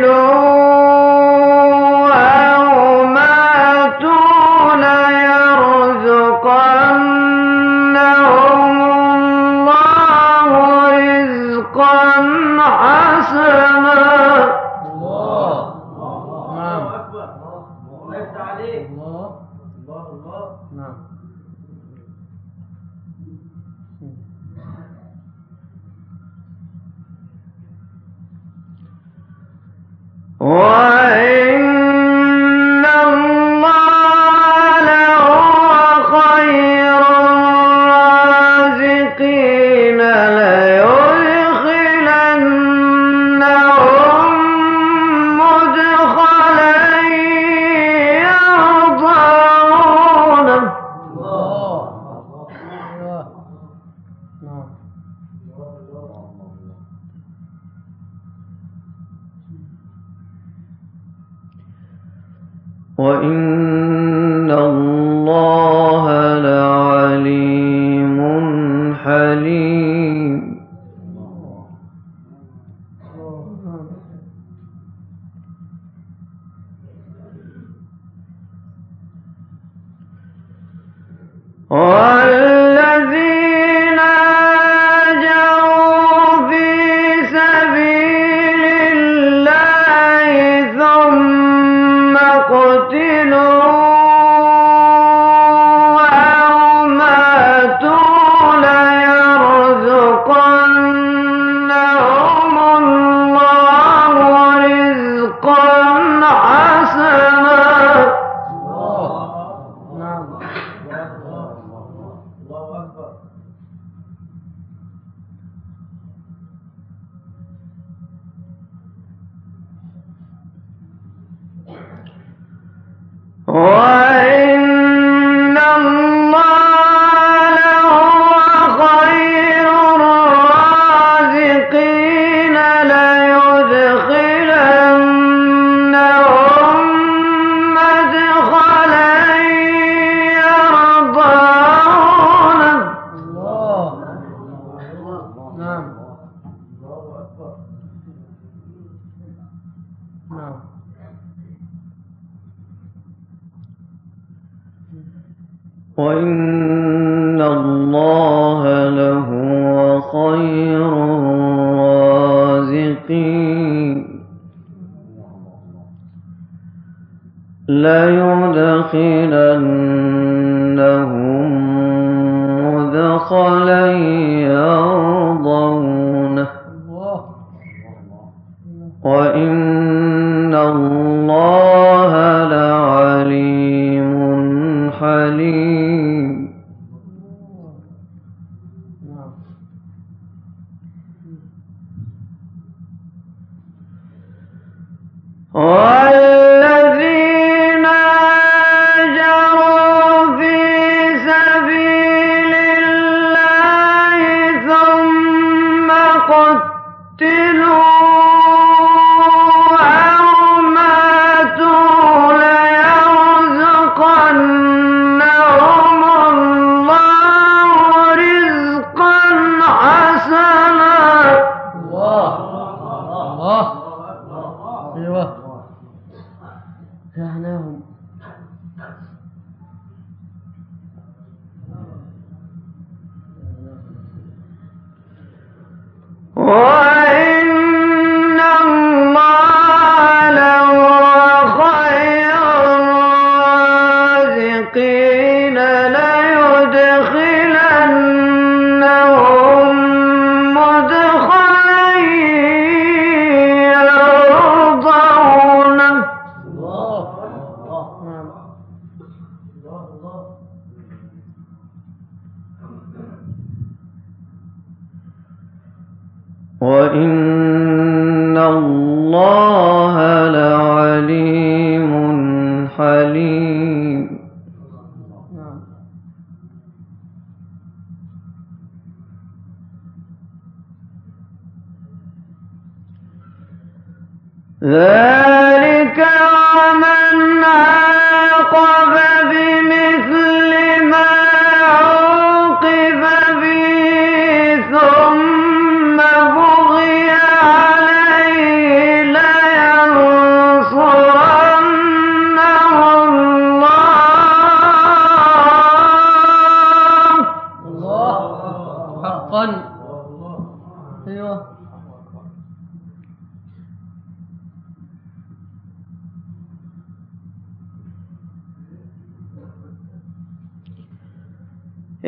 lo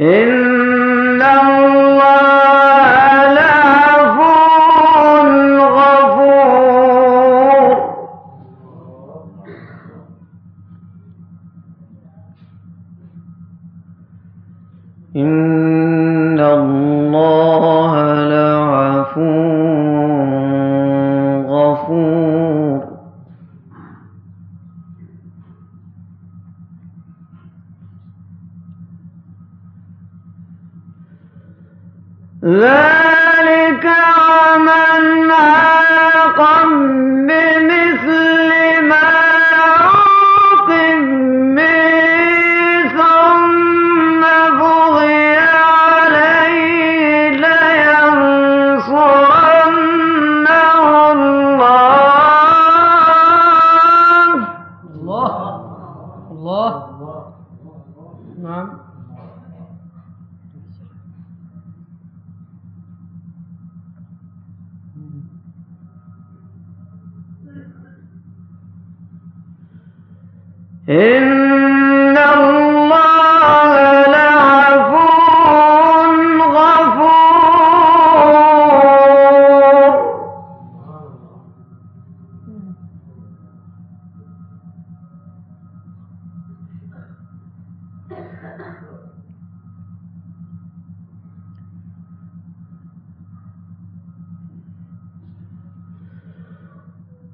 إن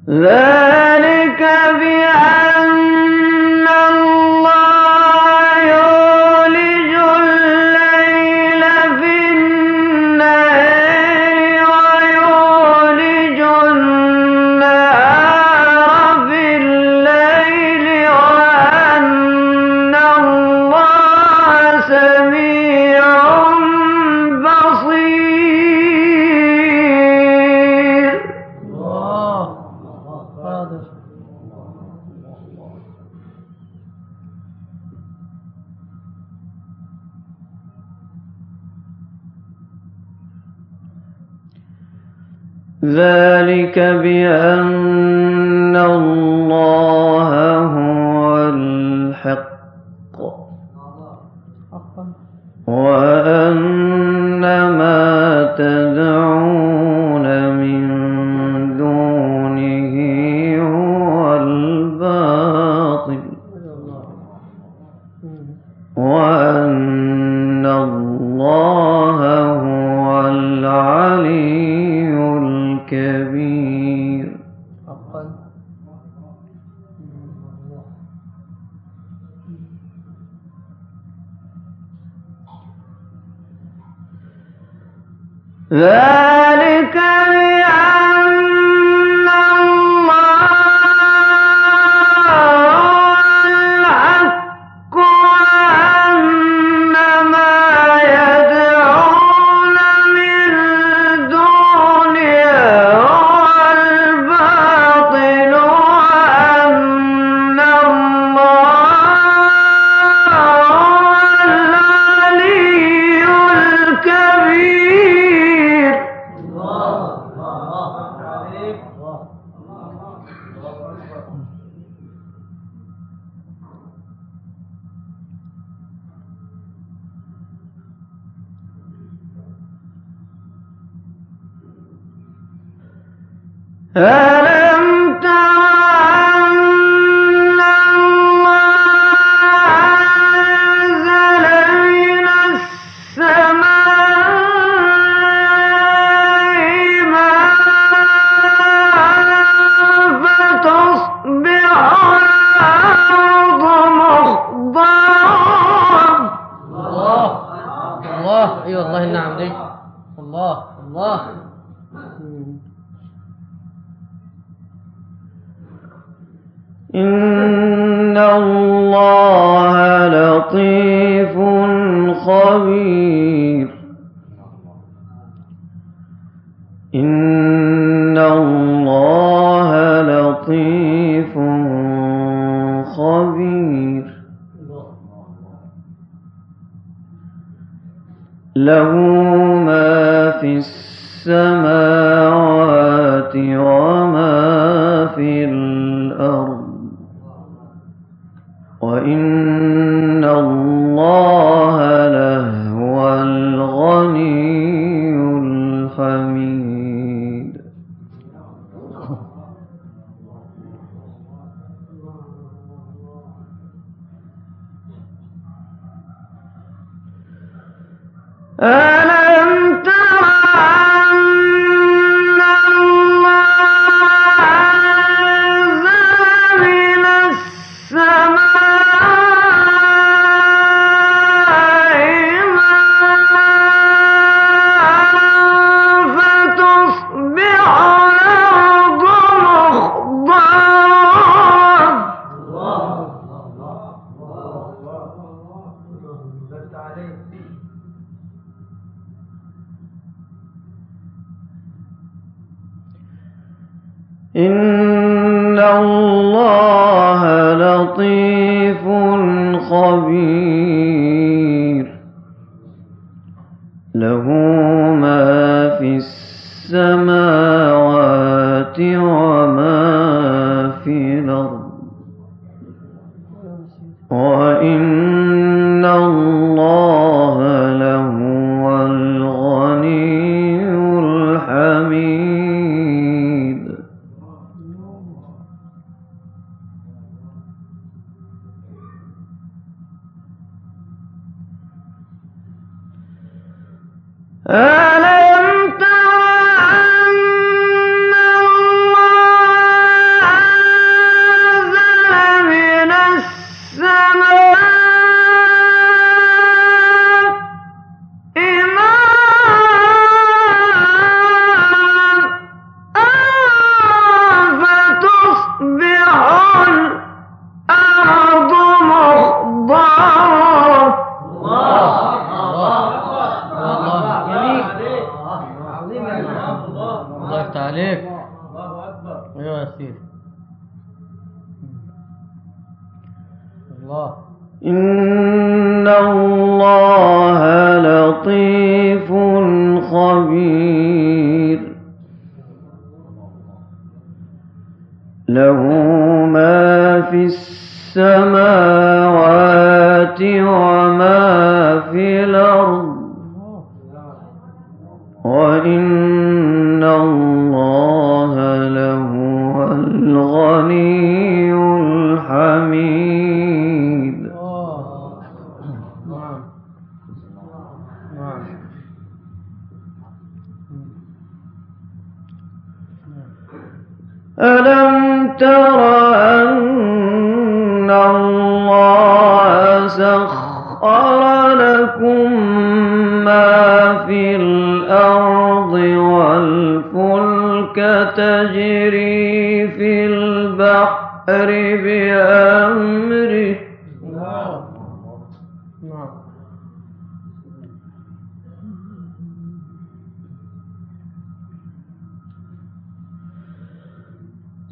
ذلك بأن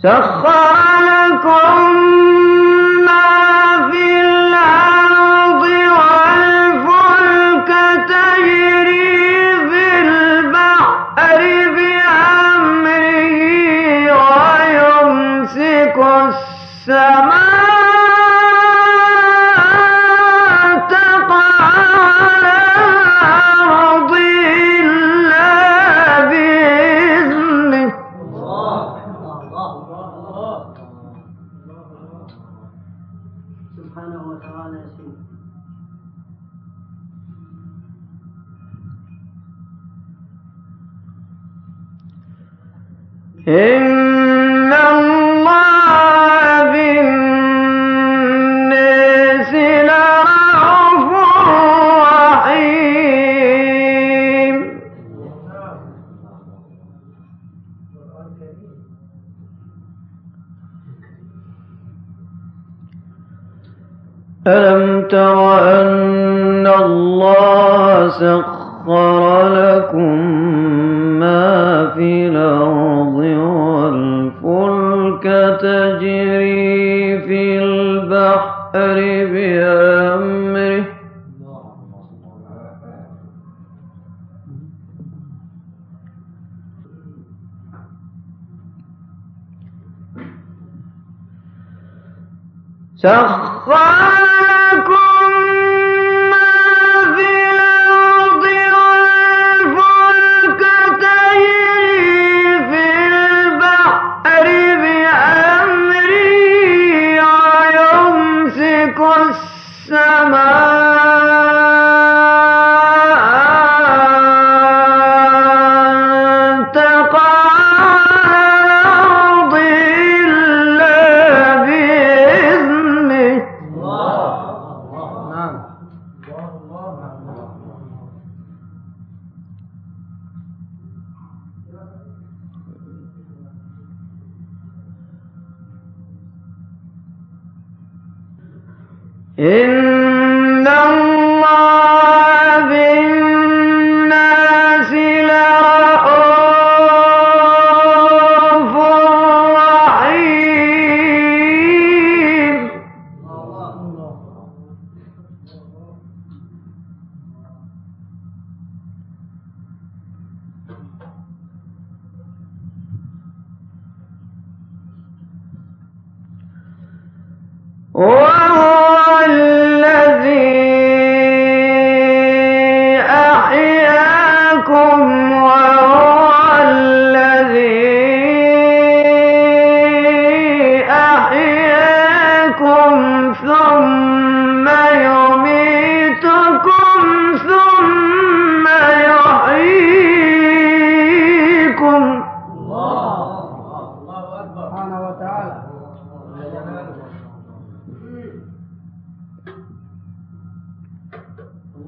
سخر لكم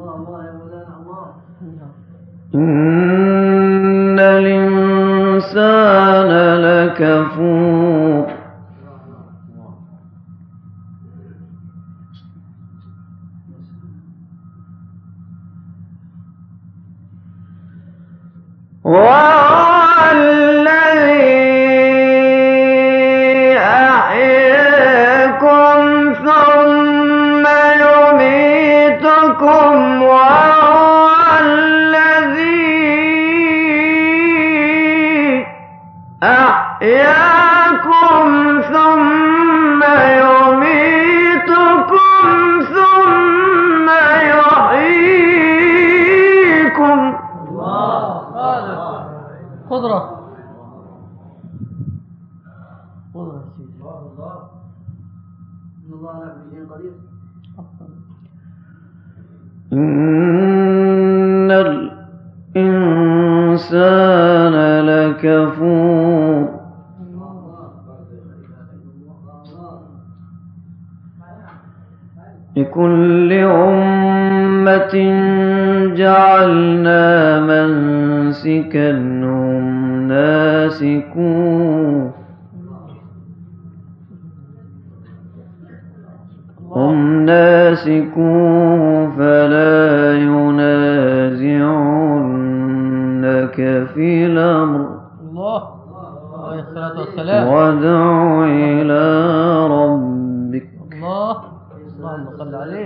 الله أكبر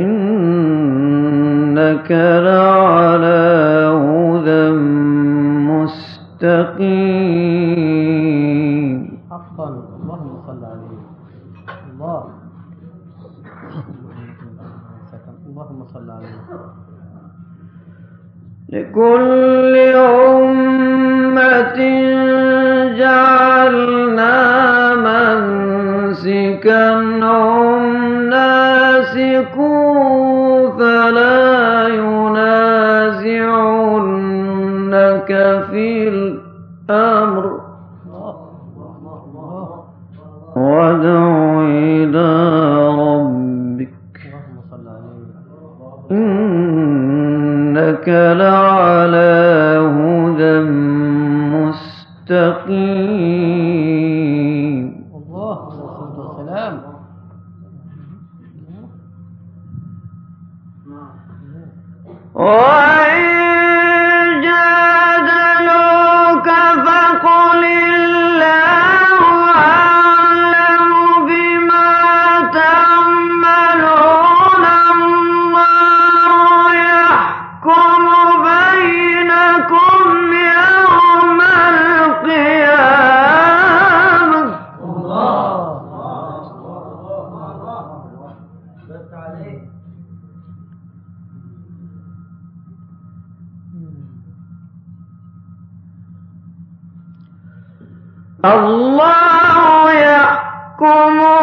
إنك لعلى هدى مستقيم. حقا اللهم صل عليه. الله. اللهم صل عليه. لكل أمة جعلنا منسكا. فلا ينازعنك في الأمر. وادع إلى ربك. إنك لعلى هدى مستقيم. como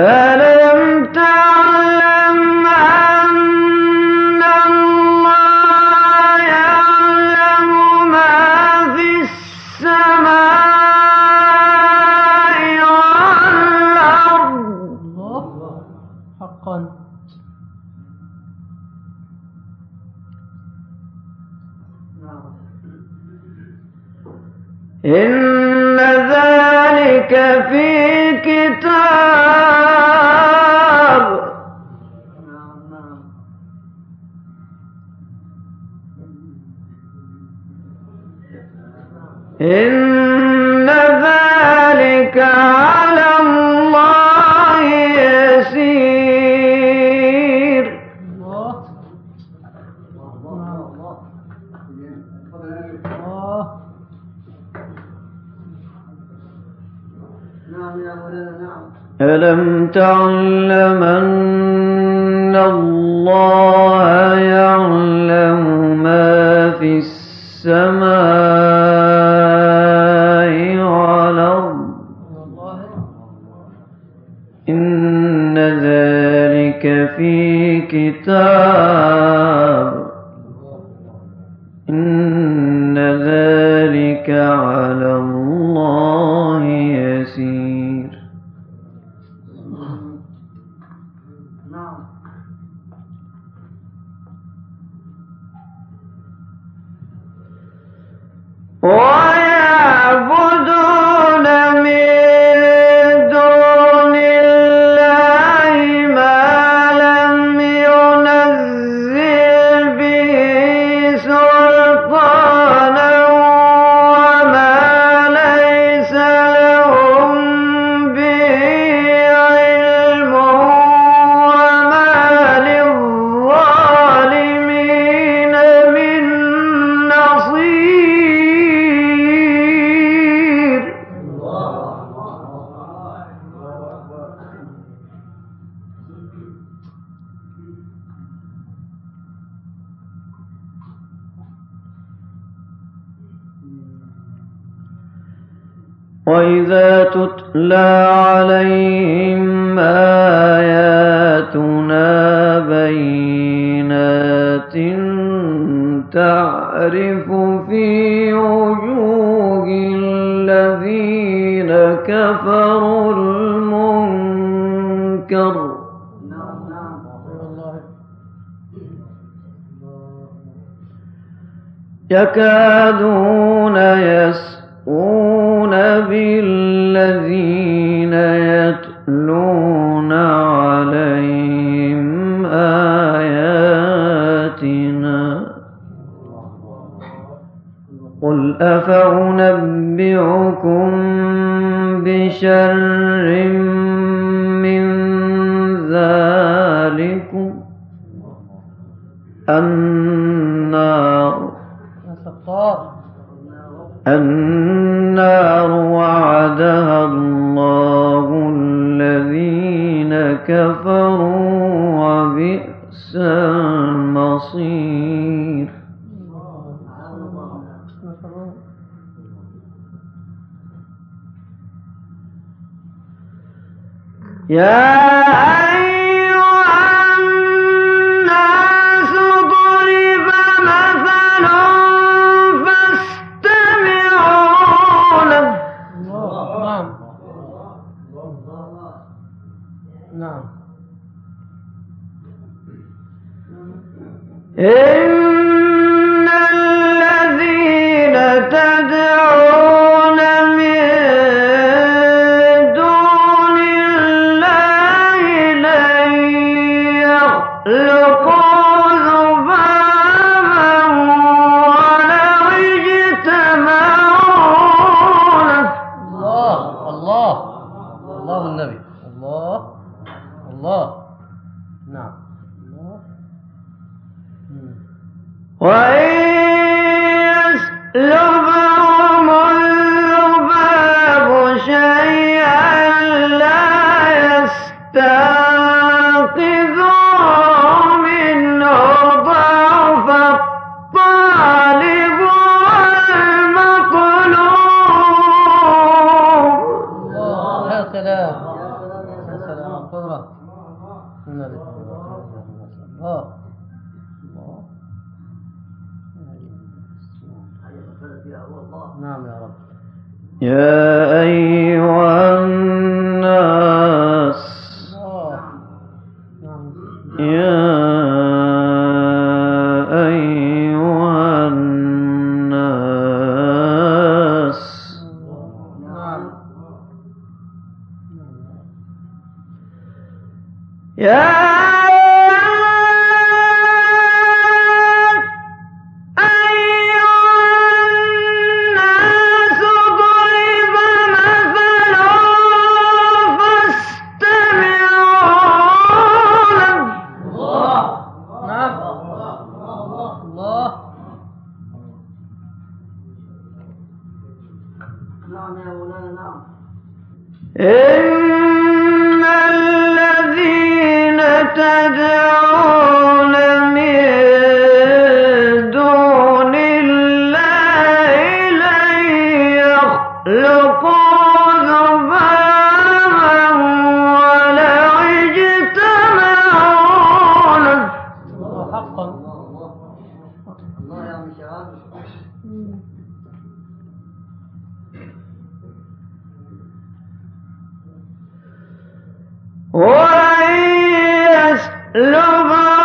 Ah! الأرض إن ذلك في كتاب. يكادون يسقون بالذين يتلون عليهم آياتنا. قل أفهم Yeah. What is love?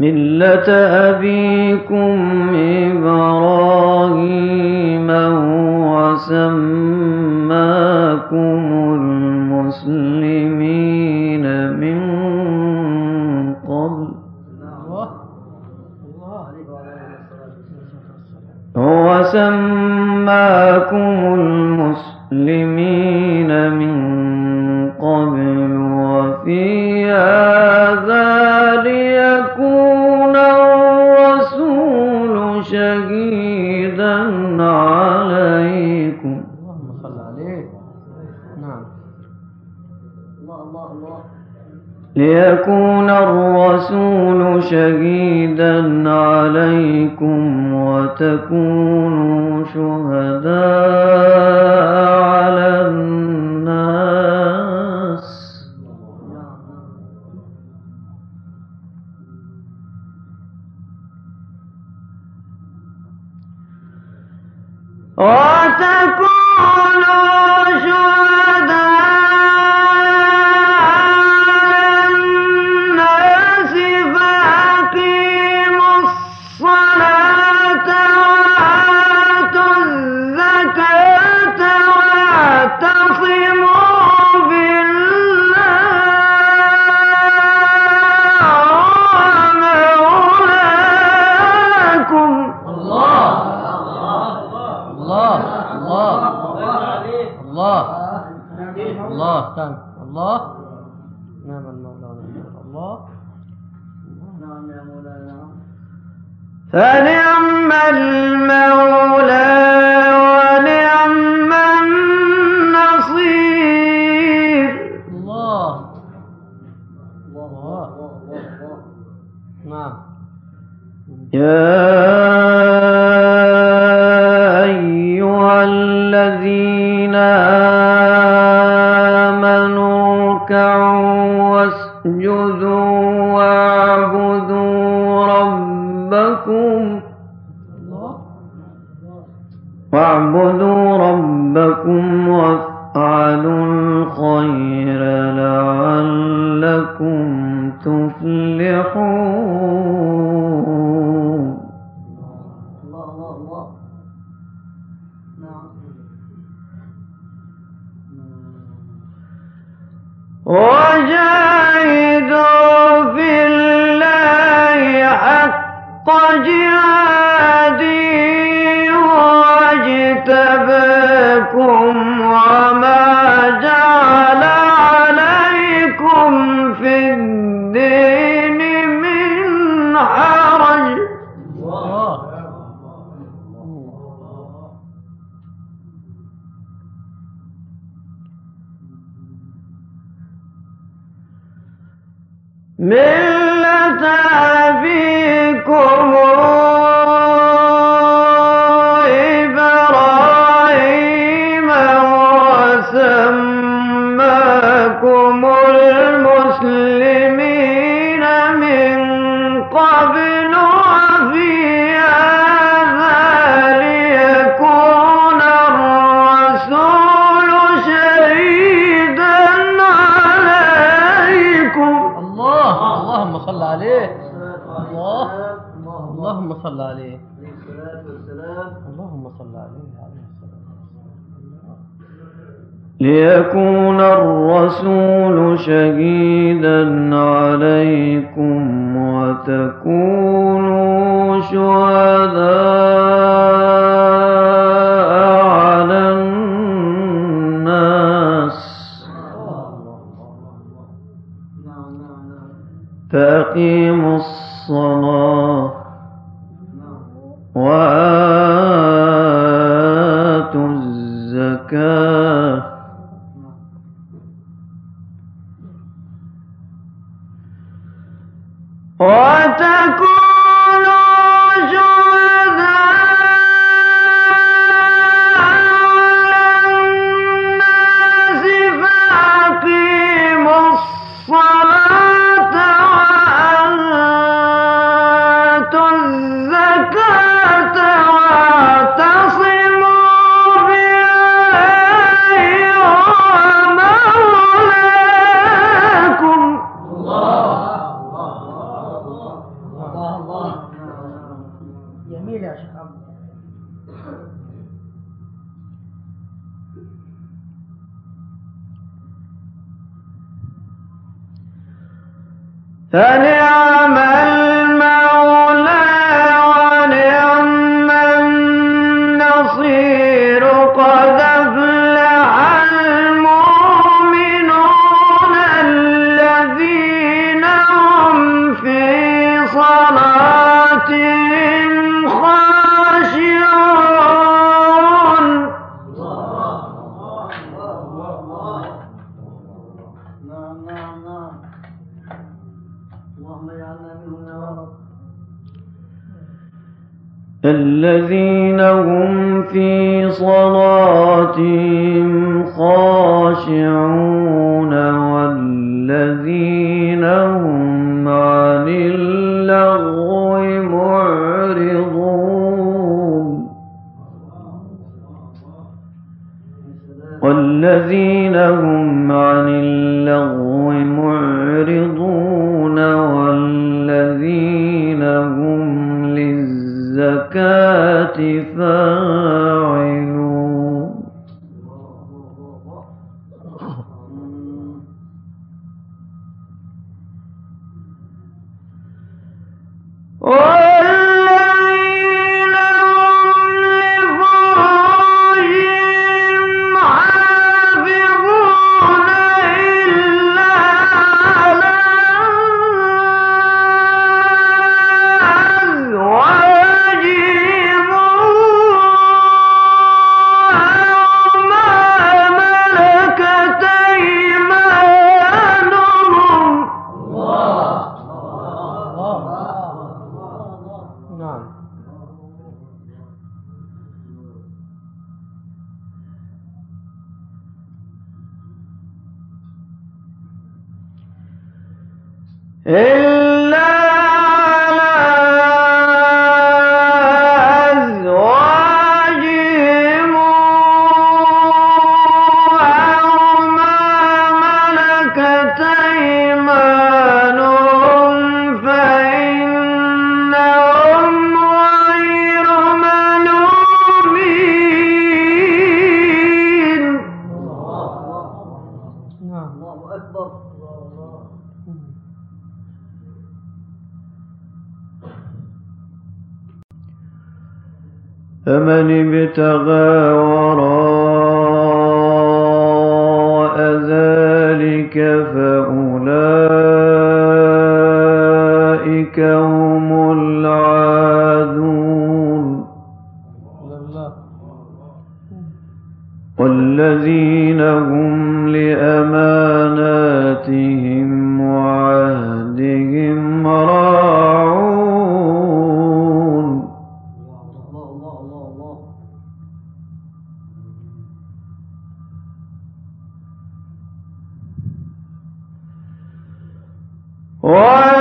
ملة أبيكم إبراهيم وسماكم المسلمين من قبل هو سماكم الله. الله. الله. الله. الله. نعم المولى ونعم الله. فنعم المولى. صلى عليه عليه الصلاة والسلام اللهم صل عليه عليه الصلاة ليكون الرسول شهيدا عليكم وتكونوا شهداء على الناس فأقيموا طويلة يا شيخ عبد ثاني What?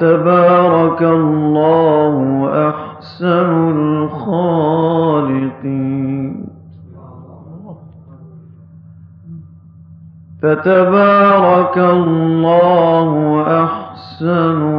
تبارك الله أحسن الخالقين. فتبارك الله أحسن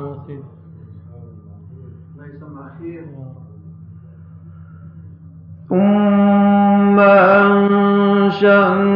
نعم سيدي ما يسمى أخير ثم أنشأنا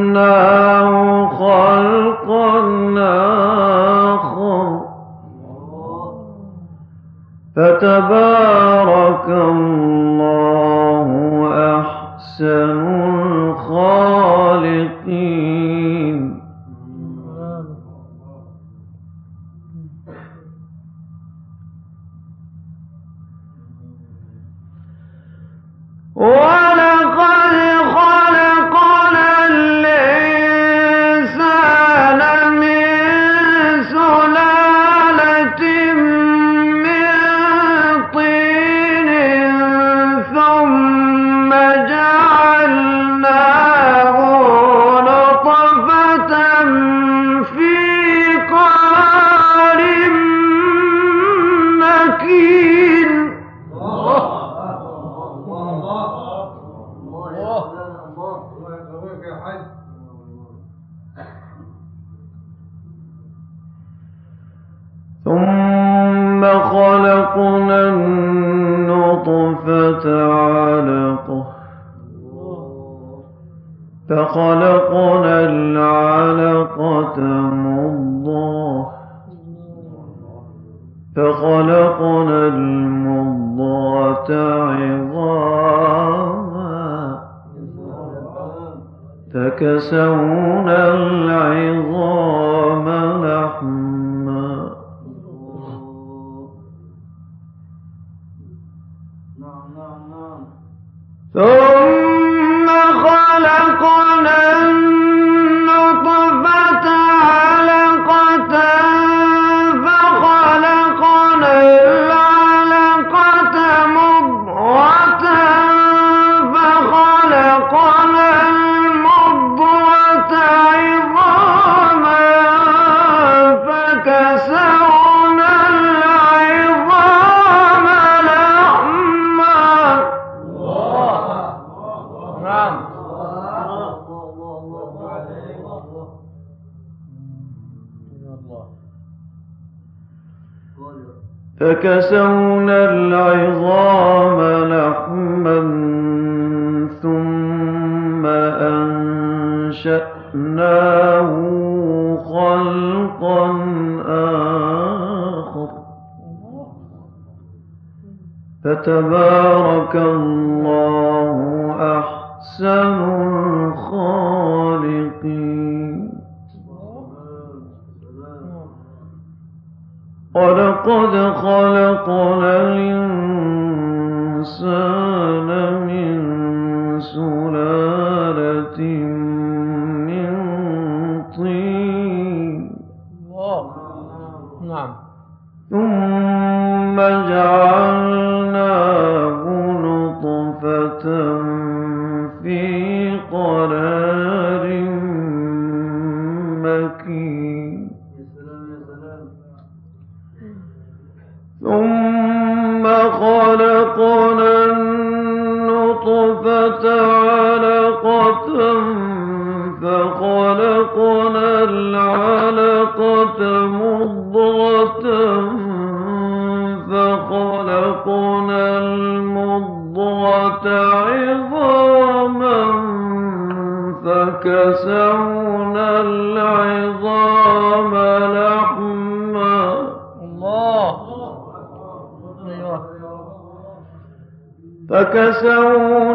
تكسون العظام. في قرار فكسونا